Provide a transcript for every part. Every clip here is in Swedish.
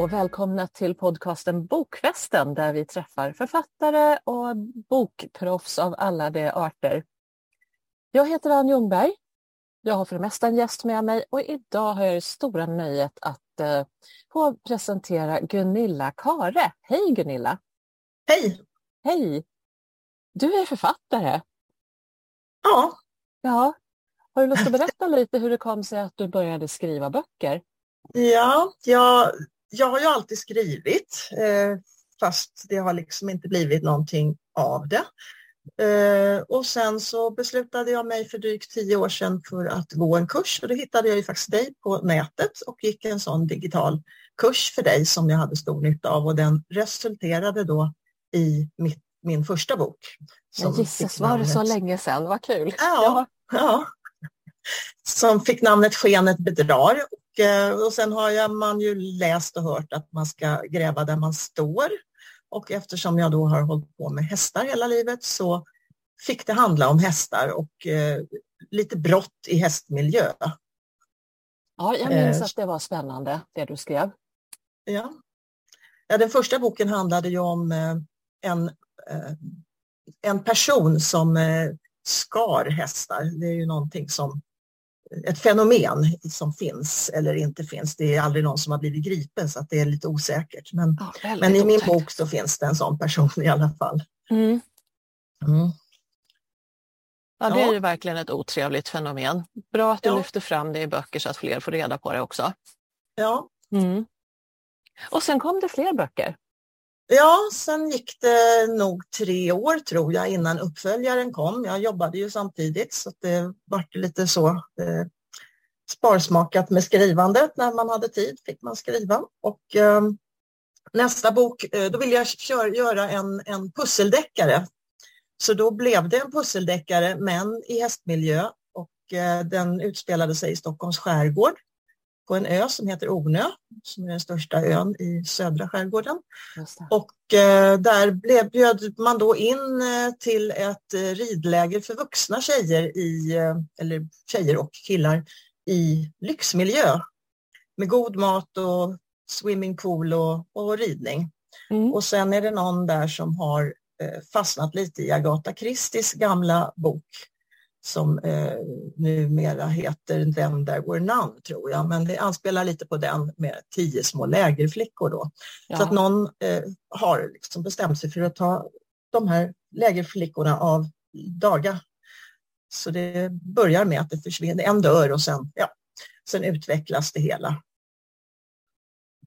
och välkomna till podcasten Bokfesten där vi träffar författare och bokproffs av alla de arter. Jag heter Ann Ljungberg. Jag har för det mesta en gäst med mig och idag har jag det stora nöjet att eh, få presentera Gunilla Kare. Hej Gunilla! Hej! Hej! Du är författare. Ja. Ja. Har du lust att berätta lite hur det kom sig att du började skriva böcker? Ja, jag, jag har ju alltid skrivit eh, fast det har liksom inte blivit någonting av det. Eh, och sen så beslutade jag mig för drygt tio år sedan för att gå en kurs och då hittade jag ju faktiskt dig på nätet och gick en sån digital kurs för dig som jag hade stor nytta av och den resulterade då i mitt, min första bok. Men gisses, var det så länge sedan? Vad kul! Ja, ja. Som fick namnet Skenet bedrar och, eh, och sen har jag, man ju läst och hört att man ska gräva där man står. Och eftersom jag då har hållit på med hästar hela livet så fick det handla om hästar och eh, lite brott i hästmiljö. Ja, jag minns eh, att det var spännande det du skrev. Ja. ja den första boken handlade ju om eh, en, en person som skar hästar. Det är ju någonting som ett fenomen som finns eller inte finns. Det är aldrig någon som har blivit gripen så att det är lite osäkert. Men, ja, men i min bok så finns det en sån person i alla fall. Mm. Mm. Ja, det är ju verkligen ett otrevligt fenomen. Bra att du ja. lyfter fram det i böcker så att fler får reda på det också. Ja. Mm. Och sen kom det fler böcker. Ja, sen gick det nog tre år tror jag innan uppföljaren kom. Jag jobbade ju samtidigt så det var lite så eh, sparsmakat med skrivandet. När man hade tid fick man skriva. Och eh, nästa bok, eh, då ville jag kör, göra en, en pusseldeckare. Så då blev det en pusseldeckare men i hästmiljö och eh, den utspelade sig i Stockholms skärgård på en ö som heter Ornö, som är den största ön i södra skärgården. Och eh, där blev, bjöd man då in eh, till ett eh, ridläger för vuxna tjejer, i, eh, eller tjejer och killar i lyxmiljö med god mat och swimmingpool och, och ridning. Mm. Och sen är det någon där som har eh, fastnat lite i Agatha Christies gamla bok som eh, numera heter Den där were none, tror jag. Men det anspelar lite på den med tio små lägerflickor då. Ja. Så att någon eh, har liksom bestämt sig för att ta de här lägerflickorna av daga. Så det börjar med att det försvinner, en dör och sen, ja, sen utvecklas det hela.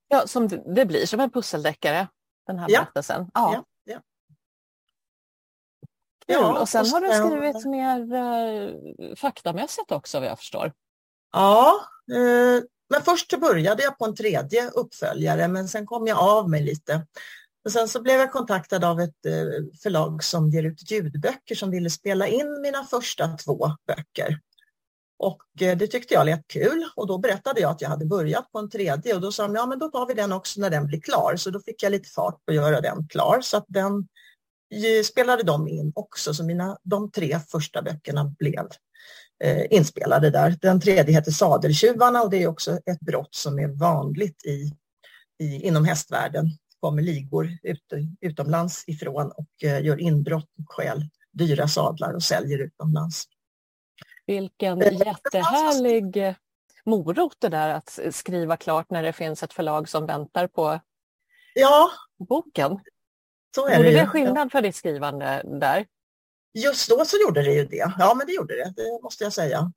Ja, som det blir som en pusseldeckare, den här berättelsen. Ja. ja. Ja, och sen har du skrivit mer eh, faktamässigt också vad jag förstår. Ja, eh, men först började jag på en tredje uppföljare men sen kom jag av mig lite. Och sen så blev jag kontaktad av ett eh, förlag som ger ut ljudböcker som ville spela in mina första två böcker. Och eh, det tyckte jag lät kul och då berättade jag att jag hade börjat på en tredje och då sa de ja men då tar vi den också när den blir klar. Så då fick jag lite fart på att göra den klar så att den spelade de in också, så mina, de tre första böckerna blev eh, inspelade där. Den tredje heter Sadeltjuvarna och det är också ett brott som är vanligt i, i, inom hästvärlden. kommer ligor ut, utomlands ifrån och eh, gör inbrott och stjäl dyra sadlar och säljer utomlands. Vilken eh, jättehärlig morot det där att skriva klart när det finns ett förlag som väntar på ja, boken. Så är gjorde det, det skillnad för ditt skrivande där? Just då så gjorde det ju det. Ja, men det gjorde det, det måste jag säga.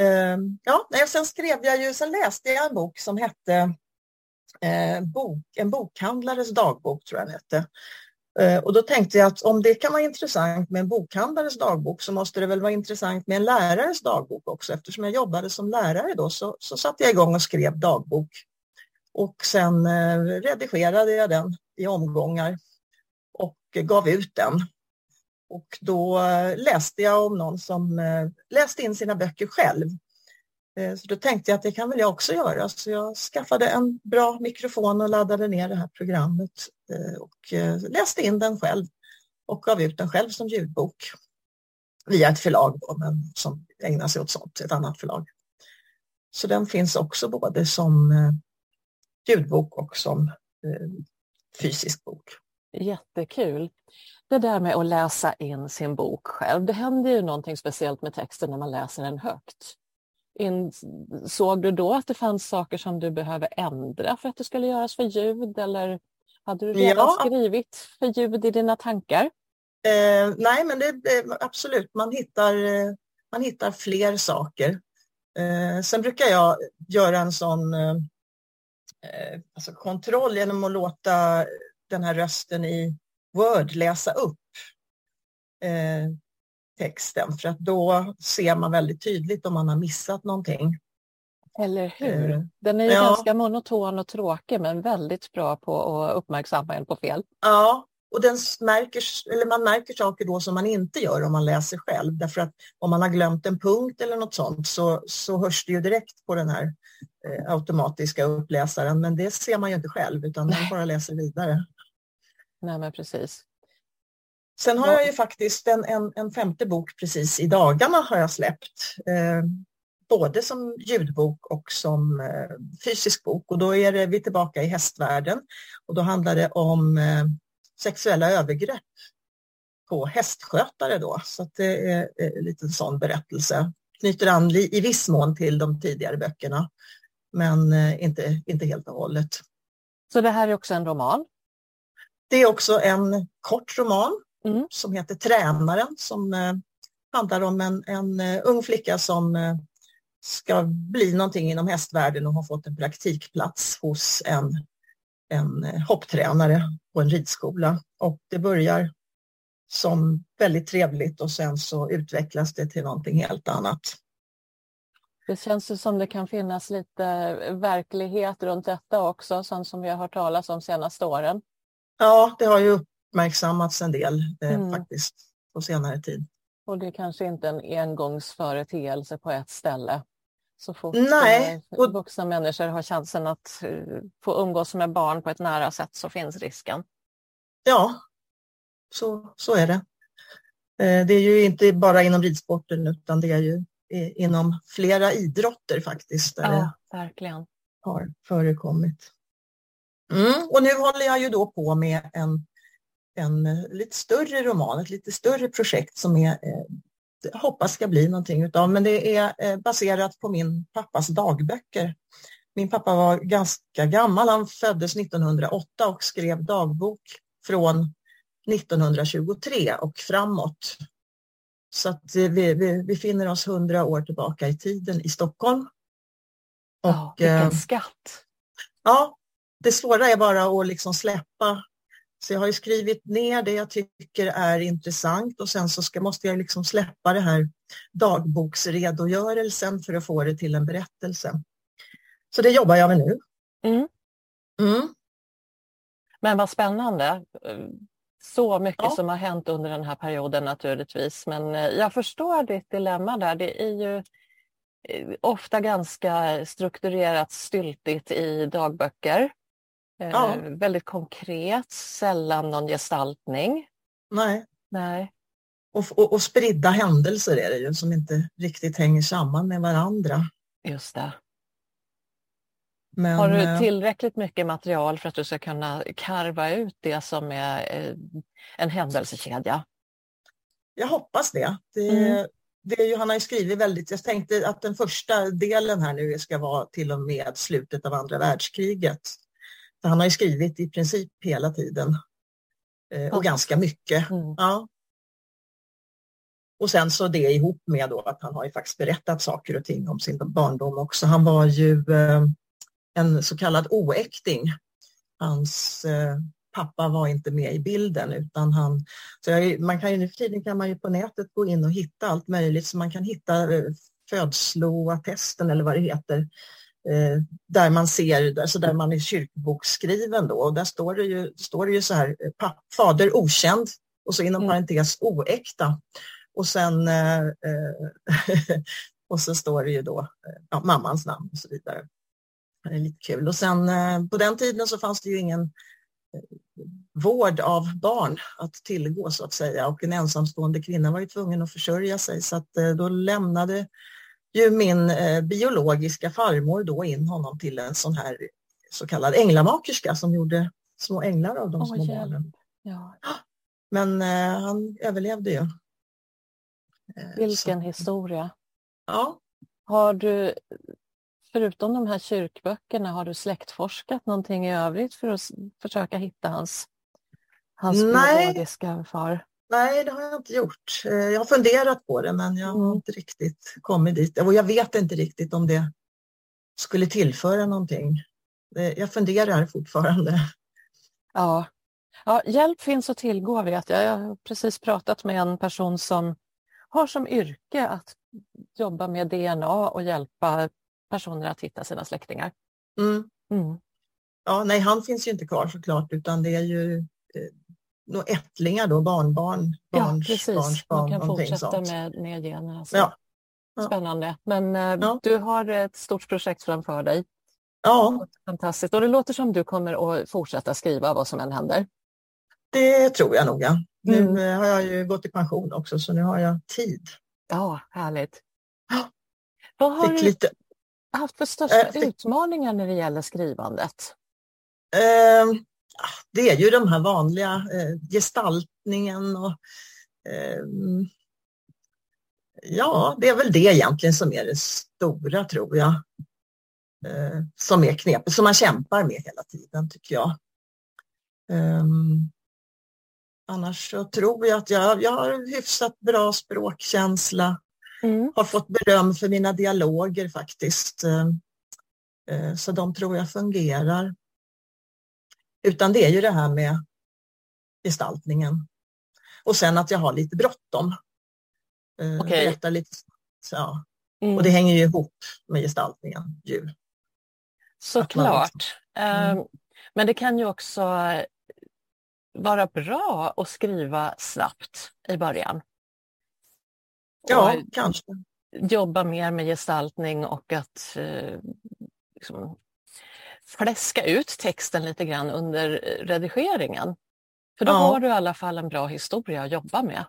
Uh, ja, sen skrev jag ju, sen läste jag en bok som hette uh, bok, En bokhandlares dagbok, tror jag den hette. Uh, och då tänkte jag att om det kan vara intressant med en bokhandlares dagbok så måste det väl vara intressant med en lärares dagbok också. Eftersom jag jobbade som lärare då så, så satte jag igång och skrev dagbok. Och sen eh, redigerade jag den i omgångar gav ut den. Och då eh, läste jag om någon som eh, läste in sina böcker själv. Eh, så då tänkte jag att det kan väl jag också göra. Så jag skaffade en bra mikrofon och laddade ner det här programmet och läste in den själv och gav ut den själv som ljudbok via ett förlag då, men som ägnar sig åt sånt, ett annat förlag. Så den finns också både som ljudbok och som fysisk bok. Jättekul. Det där med att läsa in sin bok själv, det händer ju någonting speciellt med texten när man läser den högt. Såg du då att det fanns saker som du behöver ändra för att det skulle göras för ljud eller hade du redan ja. skrivit för ljud i dina tankar? Eh, nej, men det, absolut, man hittar, man hittar fler saker. Eh, sen brukar jag göra en sån eh, eh, alltså kontroll genom att låta den här rösten i Word läsa upp eh, texten för att då ser man väldigt tydligt om man har missat någonting. Eller hur? Eh, den är ju ja. ganska monoton och tråkig men väldigt bra på att uppmärksamma en på fel. Ja, och den märker, eller man märker saker då som man inte gör om man läser själv. Därför att om man har glömt en punkt eller något sånt så, så hörs det ju direkt på den här eh, automatiska uppläsaren. Men det ser man ju inte själv utan man bara läser vidare. Nej men precis. Sen har jag ju faktiskt en, en, en femte bok precis i dagarna har jag släppt. Eh, både som ljudbok och som eh, fysisk bok. Och då är det, vi tillbaka i hästvärlden. Och då handlar det om eh, sexuella övergrepp på hästskötare då. Så det är en liten sån berättelse. Knyter an i viss mån till de tidigare böckerna, men eh, inte, inte helt och hållet. Så det här är också en roman? Det är också en kort roman mm. som heter Tränaren som eh, handlar om en, en uh, ung flicka som uh, ska bli någonting inom hästvärlden och har fått en praktikplats hos en en eh, hopptränare på en ridskola och det börjar som väldigt trevligt och sen så utvecklas det till någonting helt annat. Det känns ju som det kan finnas lite verklighet runt detta också, sånt som vi har hört talas om senaste åren. Ja, det har ju uppmärksammats en del eh, mm. faktiskt på senare tid. Och det är kanske inte en engångsföreteelse på ett ställe. Så fort Nej. Och... vuxna människor har chansen att eh, få umgås med barn på ett nära sätt så finns risken. Ja, så, så är det. Eh, det är ju inte bara inom ridsporten utan det är ju inom flera idrotter faktiskt. Där ja, verkligen. har förekommit. Mm, och nu håller jag ju då på med en, en lite större roman, ett lite större projekt som är eh, hoppas ska bli någonting utav, men det är eh, baserat på min pappas dagböcker. Min pappa var ganska gammal, han föddes 1908 och skrev dagbok från 1923 och framåt. Så att vi, vi befinner oss hundra år tillbaka i tiden i Stockholm. Och, ja, vilken eh, skatt! Ja, det svåra är bara att liksom släppa så jag har ju skrivit ner det jag tycker är intressant och sen så ska, måste jag liksom släppa det här dagboksredogörelsen för att få det till en berättelse. Så det jobbar jag med nu. Mm. Mm. Men vad spännande. Så mycket ja. som har hänt under den här perioden naturligtvis. Men eh, jag förstår ditt dilemma där. Det är ju eh, ofta ganska strukturerat styltigt i dagböcker. Ja. Eh, väldigt konkret, sällan någon gestaltning. Nej. Nej. Och, och, och spridda händelser är det ju som inte riktigt hänger samman med varandra. Just det. Men, Har du eh, tillräckligt mycket material för att du ska kunna karva ut det som är eh, en händelsekedja? Jag hoppas det. det, mm. det han har ju skrivit väldigt, jag tänkte att den första delen här nu ska vara till och med slutet av andra världskriget. Han har ju skrivit i princip hela tiden eh, och ganska mycket. Mm. Ja. Och sen så det ihop med då att han har ju faktiskt berättat saker och ting om sin barndom också. Han var ju eh, en så kallad oäkting. Hans eh, pappa var inte med i bilden utan han, så jag, man kan ju nu för tiden kan man ju på nätet gå in och hitta allt möjligt så man kan hitta eh, födsloattesten eller vad det heter eh, där man ser, alltså där man är kyrkbokskriven då och där står det ju, står det ju så här, eh, fader okänd och så inom mm. parentes oäkta. Och sen eh, eh och så står det ju då ja, mammans namn och så vidare. Det är lite kul. Och sen på den tiden så fanns det ju ingen vård av barn att tillgå så att säga och en ensamstående kvinna var ju tvungen att försörja sig så att då lämnade ju min eh, biologiska farmor då in honom till en sån här så kallad änglamakerska som gjorde små änglar av de Åh, små hjälp. barnen. Ja. Men eh, han överlevde ju. Eh, Vilken så- historia. Ja, Har du, förutom de här kyrkböckerna, har du släktforskat någonting i övrigt för att försöka hitta hans, hans Nej. biologiska far? Nej det har jag inte gjort. Eh, jag har funderat på det men jag har Mm. inte riktigt kommit dit. Och jag vet inte riktigt om det skulle tillföra någonting. Eh, jag funderar fortfarande. Ja. ja, hjälp finns att tillgå vet jag. Jag har precis pratat med en person som har som yrke att jobba med DNA och hjälpa personer att hitta sina släktingar. Mm. Mm. Ja, nej, han finns ju inte kvar såklart utan det är ju nog ättlingar då, barnbarn, Ja, barns, precis. barns Man kan fortsätta sånt. med, med generna. Så. Ja. Ja. Spännande. Men eh, Ja. du har ett stort projekt framför dig. Ja, Fantastiskt. Och det låter som du kommer att fortsätta skriva vad som än händer. det tror jag nog. Ja. Nu Mm. eh, har jag ju gått i pension också så nu har jag tid. Ja, härligt. Ja. Vad har Fick du lite, haft för största fick- utmaningar när det gäller skrivandet? eh, det är ju de här vanliga eh, gestaltningen och eh, ja, det är väl det egentligen som är det stora tror jag. Eh, som är knepigt, som man kämpar med hela tiden tycker jag. Ehm, annars så tror jag att jag, jag har hyfsat bra språkkänsla. Mm. Har fått beröm för mina dialoger faktiskt. Eh, eh, så de tror jag fungerar. Utan det är ju det här med gestaltningen. Och sen att jag har lite bråttom. Eh, Okej. lite, så, ja. Mm. Och det hänger ju ihop med gestaltningen. Ju. Såklart. Mm. Eh, Men det kan ju också vara bra att skriva snabbt i början. Ja, Och kanske. jobba mer med gestaltning och att eh, liksom, fläska ut texten lite grann under redigeringen. För då Ja. har du i alla fall en bra historia att jobba med.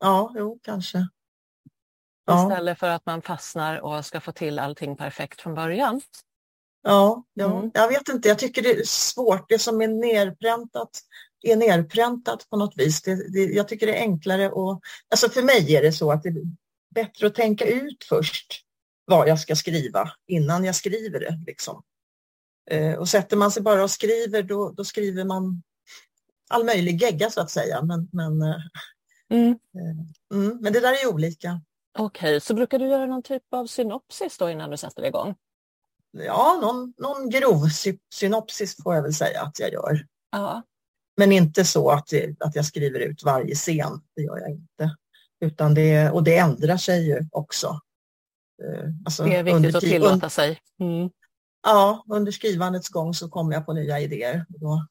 Ja, jo, kanske. Ja, Istället för att man fastnar och ska få till allting perfekt från början. ja, ja. Mm. jag vet inte. Jag tycker det är svårt. Det som är nerpräntat är nerpräntat på något vis. Det, det, jag tycker det är enklare och alltså för mig är det så att det är bättre att tänka ut först vad jag ska skriva innan jag skriver det. Liksom. Eh, och sätter man sig bara och skriver då, då skriver man all möjlig gegga så att säga. Men, men, eh, Mm. mm, men det där är olika. Okej, så brukar du göra någon typ av synopsis då innan du sätter igång? Ja, någon, någon grov sy- synopsis får jag väl säga att jag gör. Ja. Men inte så att, det, att jag skriver ut varje scen, det gör jag inte. Utan det, och det ändrar sig ju också. Eh, Alltså Det är viktigt att ti- tillåta sig. Mm. Ja, under skrivandets gång så kommer jag på nya idéer. Då,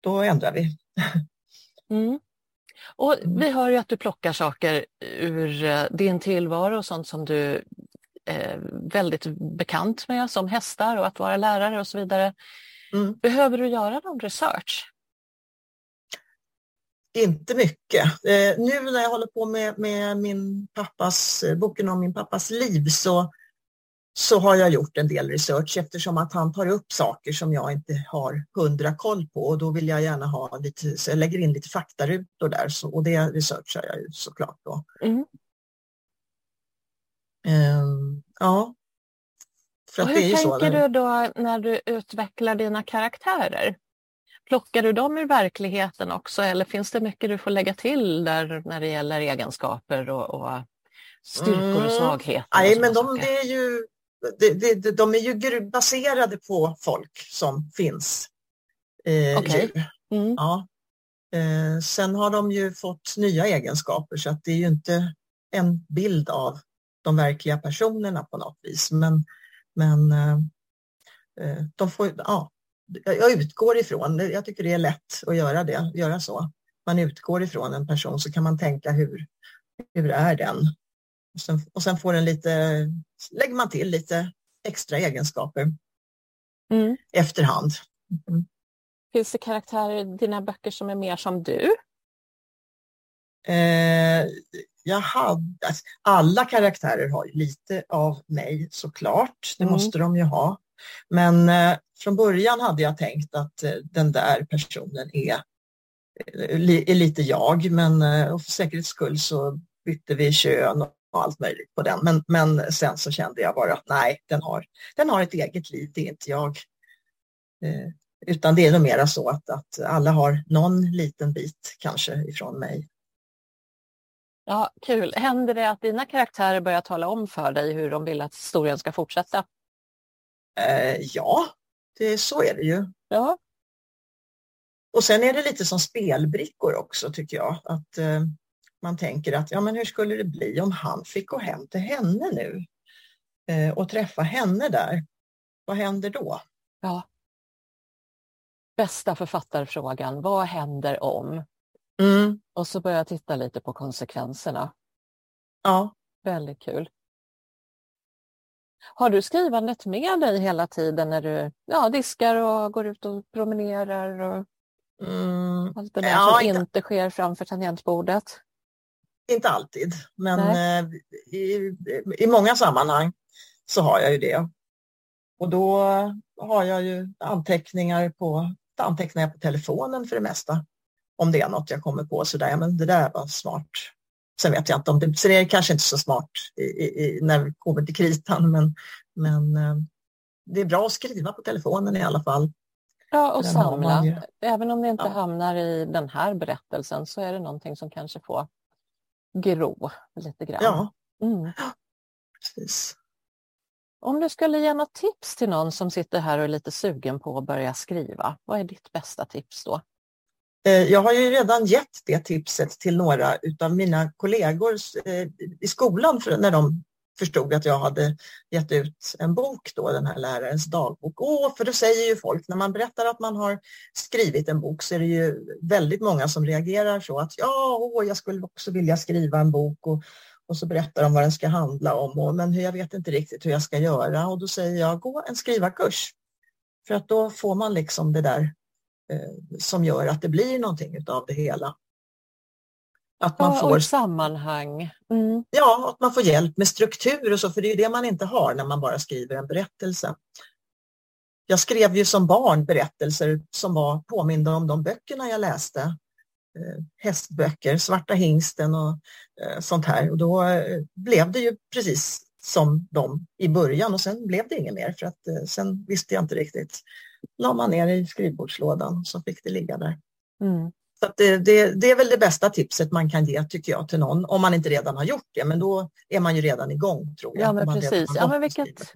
då ändrar vi. Mm. Och Mm. vi hör ju att du plockar saker ur eh, din tillvaro och sånt som du är väldigt bekant med, som hästar och att vara lärare och så vidare. Mm. Behöver du göra någon research? Inte mycket. Eh, nu när jag håller på med, med min pappas, eh, boken om min pappas liv så, så har jag gjort en del research eftersom att han tar upp saker som jag inte har hundra koll på och då vill jag gärna ha lite, så jag lägger in lite faktarutor där så, och det researchar jag ju såklart då. Mm. Ehm, ja. För Och hur så. tänker när- du då när du utvecklar dina karaktärer? Plockar du dem ur verkligheten också eller finns det mycket du får lägga till där när det gäller egenskaper och, och styrkor och Mm. svagheter? Nej, och men de, det är ju, det, det, de är ju baserade på folk som finns. Eh, djur. Mm. Ja. Eh, sen har de ju fått nya egenskaper så att det är ju inte en bild av de verkliga personerna på något vis. Men, men eh, eh, de får, ja, jag utgår ifrån, jag tycker det är lätt att göra det, göra så. Man utgår ifrån en person så kan man tänka hur, hur är den? Och sen, och sen får den lite, lägger man till lite extra egenskaper Mm. efterhand. Mm. Finns det karaktärer i dina böcker som är mer som du? Eh, jag hade, alltså, alla karaktärer har ju lite av mig såklart, det Mm. måste de ju ha. Men eh, från början hade jag tänkt att eh, den där personen är, eh, är lite jag, men eh, för säkerhets skull så bytte vi kön och allt möjligt på den. Men, men sen så kände jag bara att nej, den har, den har ett eget liv, det är inte jag. Eh, utan det är nog mera så att, att alla har någon liten bit kanske ifrån mig. Ja, Kul. Händer det att dina karaktärer börjar tala om för dig hur de vill att historien ska fortsätta? Eh, ja, det, så är det ju. Ja. Och sen är det lite som spelbrickor också tycker jag. Att eh, man tänker att ja, men hur skulle det bli om han fick gå hem till henne nu eh, och träffa henne där? Vad händer då? Ja. Bästa författarfrågan, vad händer om? Mm. Och så börjar jag titta lite på konsekvenserna. Ja. Väldigt kul. Har du skrivandet med dig hela tiden när du ja, diskar och går ut och promenerar? Och mm. allt det där ja, som inte, sker framför tangentbordet? Inte alltid, men eh, i, i många sammanhang så har jag ju det. Och då har jag ju anteckningar på, anteckningar på telefonen för det mesta. Om det är något jag kommer på sådär, ja, men det där var smart. Sen vet jag inte om det, sen är det kanske inte så smart i, i, när vi kommer till kritan, men, men eh, det är bra att skriva på telefonen i alla fall. Ja, och samla. ju. Även om det inte Ja. hamnar i den här berättelsen så är det någonting som kanske får gro lite grann. Ja, Mm. precis. Om du skulle ge något tips till någon som sitter här och är lite sugen på att börja skriva, vad är ditt bästa tips då? Eh, Jag har ju redan gett det tipset till några utav mina kollegor eh, i skolan för när de förstod att jag hade gett ut en bok då, den här lärarens dagbok. Åh, för då säger ju folk, när man berättar att man har skrivit en bok så är det ju väldigt många som reagerar så att ja, åh, jag skulle också vilja skriva en bok och, och så berättar de vad den ska handla om och men hur- jag vet inte riktigt hur jag ska göra och då säger jag gå en skrivarkurs. För att då får man liksom det där eh, som gör att det blir någonting utav det hela. Att man Ja, får sammanhang. Mm. Ja, att man får hjälp med struktur och så, för det är ju det man inte har när man bara skriver en berättelse. Jag skrev ju som barn berättelser som var påminda om de böckerna jag läste. Eh, hästböcker, Svarta hingsten och eh, sånt här. Och då eh, blev det ju precis som de i början och sen blev det inget mer för att sen visste jag inte riktigt. La man ner i skrivbordslådan så fick det ligga där. Mm. Så att det, det, det är väl det bästa tipset man kan ge tycker jag till någon, om man inte redan har gjort det, men då är man ju redan igång tror jag. Ja, men precis. Ja, men en vilket-.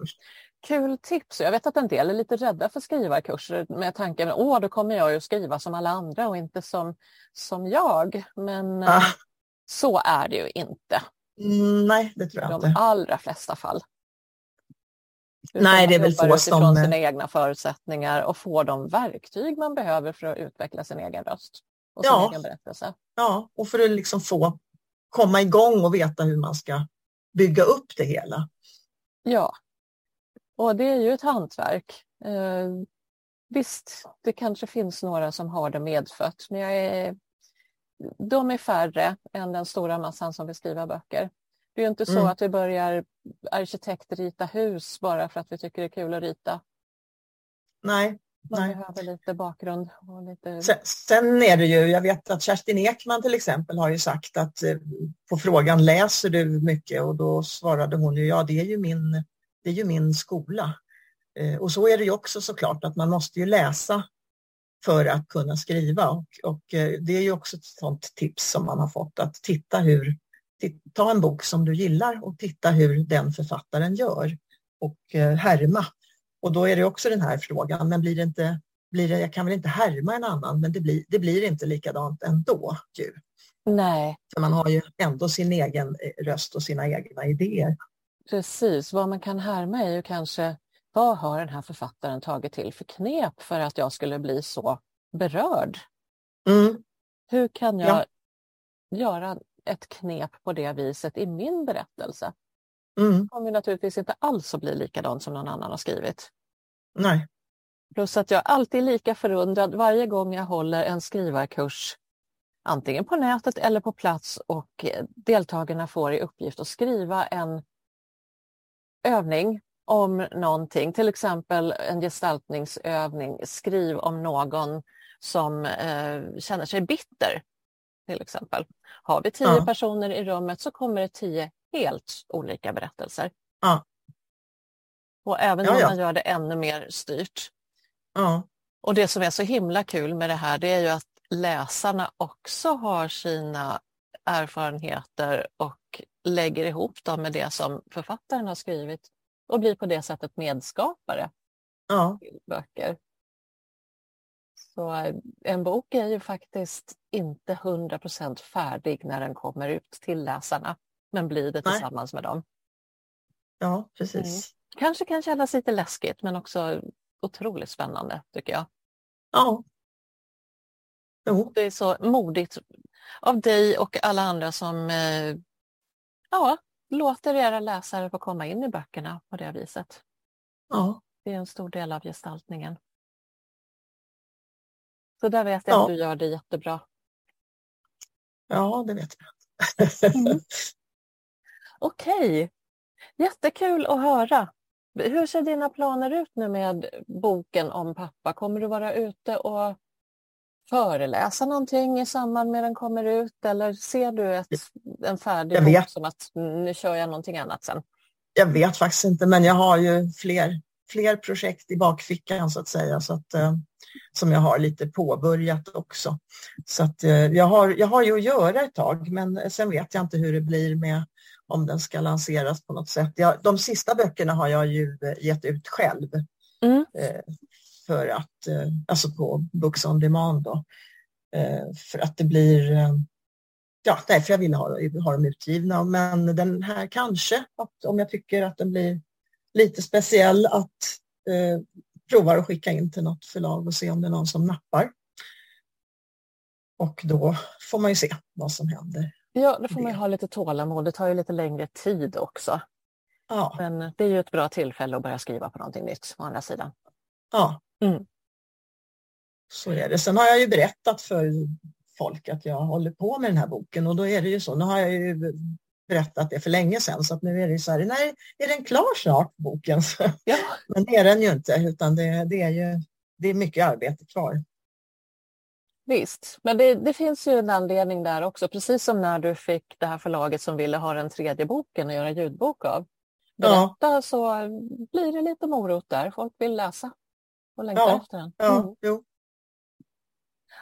Kul tips. Jag vet att en del är lite rädda för skrivarkurser med tanken åh, då kommer jag ju att skriva som alla andra och inte som, som jag. Men eh, Ah. så är det ju inte Mm, nej, det tror i jag de inte. allra flesta fall. Utan Nej, det är väl få som, eh, sina egna förutsättningar och får de verktyg man behöver för att utveckla sin egen röst och sin Ja. egen berättelse. Ja, och för att liksom få komma igång och veta hur man ska bygga upp det hela. Ja, och det är ju ett hantverk. Eh, visst, det kanske finns några som har det medfött, men jag är, de är färre än den stora massan som vill skriva böcker. Det är ju inte så Mm. att vi börjar arkitektrita hus bara för att vi tycker det är kul att rita. Nej, Man Nej. behöver lite bakgrund. Och lite... Sen, sen är det ju, jag vet att Kerstin Ekman till exempel har ju sagt att eh, på frågan läser du mycket och då svarade hon ju ja det är ju min, det är ju min skola. Eh, och så är det ju också såklart att man måste ju läsa för att kunna skriva och, och eh, det är ju också ett sånt tips som man har fått att titta hur, ta en bok som du gillar och titta hur den författaren gör och härma. Och då är det också den här frågan, men blir det inte blir det, jag kan väl inte härma en annan, men det blir, det blir inte likadant ändå. Ju. Nej, För man har ju ändå sin egen eh, röst och sina egna idéer. precis. Vad man kan härma är ju kanske vad har den här författaren tagit till för knep för att jag skulle bli så berörd? Mm, Hur kan jag Ja. göra ett knep på det viset i min berättelse? Mm, kommer naturligtvis inte alls att bli likadant som någon annan har skrivit. nej, Plus att jag alltid är lika förundrad varje gång jag håller en skrivarkurs antingen på nätet eller på plats och eh, deltagarna får i uppgift att skriva en övning om någonting, till exempel en gestaltningsövning, skriv om någon som eh, känner sig bitter. Till exempel. Har vi tio ja. personer i rummet så kommer det tio helt olika berättelser. Ja. Och även ja, om man gör det ännu mer styrt. Ja. Och det som är så himla kul med det här det är ju att läsarna också har sina erfarenheter och lägger ihop dem med det som författaren har skrivit och blir på det sättet medskapare ja. till böcker. Så eh, en bok är ju faktiskt inte 100% färdig när den kommer ut till läsarna, men blir det tillsammans Nej. med dem. Ja, precis. Mm. Kanske kan kännas lite läskigt, men också otroligt spännande tycker jag. Ja. Jo. Det är så modigt av dig och alla andra som eh, ja, låter era läsare få komma in i böckerna på det viset. Ja. Det är en stor del av gestaltningen. Så där vet jag ja. att du gör det jättebra. Ja, det vet jag. mm. Okej, okay. jättekul att höra. Hur ser dina planer ut nu med boken om pappa? Kommer du vara ute och föreläsa någonting i samband med den kommer ut eller ser du ett, en färdig bok som att nu kör jag någonting annat sen? Jag vet faktiskt inte men jag har ju fler, fler projekt i bakfickan så att säga så att, eh, som jag har lite påbörjat också. Så att, eh, jag, har, jag har ju att göra ett tag men sen vet jag inte hur det blir med om den ska lanseras på något sätt. Jag, de sista böckerna har jag ju eh, gett ut själv. Mm. Eh, för att, eh, alltså på Books on Demand då. För att det blir, ja, nej, för jag vill ha, ha dem utgivna. Men den här kanske, om jag tycker att den blir lite speciell, att eh, prova att skicka in till något förlag och se om det är någon som nappar. Och då får man ju se vad som händer. Ja, då får man ha lite tålamod. Det tar ju lite längre tid också. Ja. Men det är ju ett bra tillfälle att börja skriva på någonting nytt å andra sidan. Ja. Mm. Så är det. Sen har jag ju berättat för folk att jag håller på med den här boken och då är det ju så. Nu har jag ju berättat det för länge sedan så att nu är det så här, nej, är den klar snart boken? Ja. Men det är den ju inte utan det, det, är ju det är mycket arbete kvar. Visst, men det, det, finns ju en anledning där också, precis som när du fick det här förlaget som ville ha den tredje boken och göra ljudbok av. Berätta ja. så blir det lite morot där, folk vill läsa och längtar ja. efter den. Ja, mm. jo.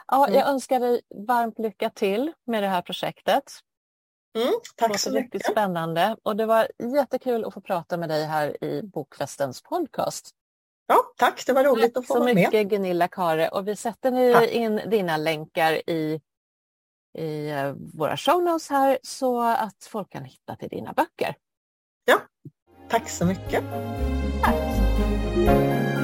Ja, jag önskar dig varmt lycka till med det här projektet. Mm, tack det så mycket. Riktigt spännande och det var jättekul att få prata med dig här i Bokfestens podcast. Ja, tack, det var roligt tack att få vara med. Tack så mycket Gunilla Kare och vi sätter nu tack. in dina länkar i, i eh, våra show notes här så att folk kan hitta till dina böcker. Ja, tack så mycket. Tack.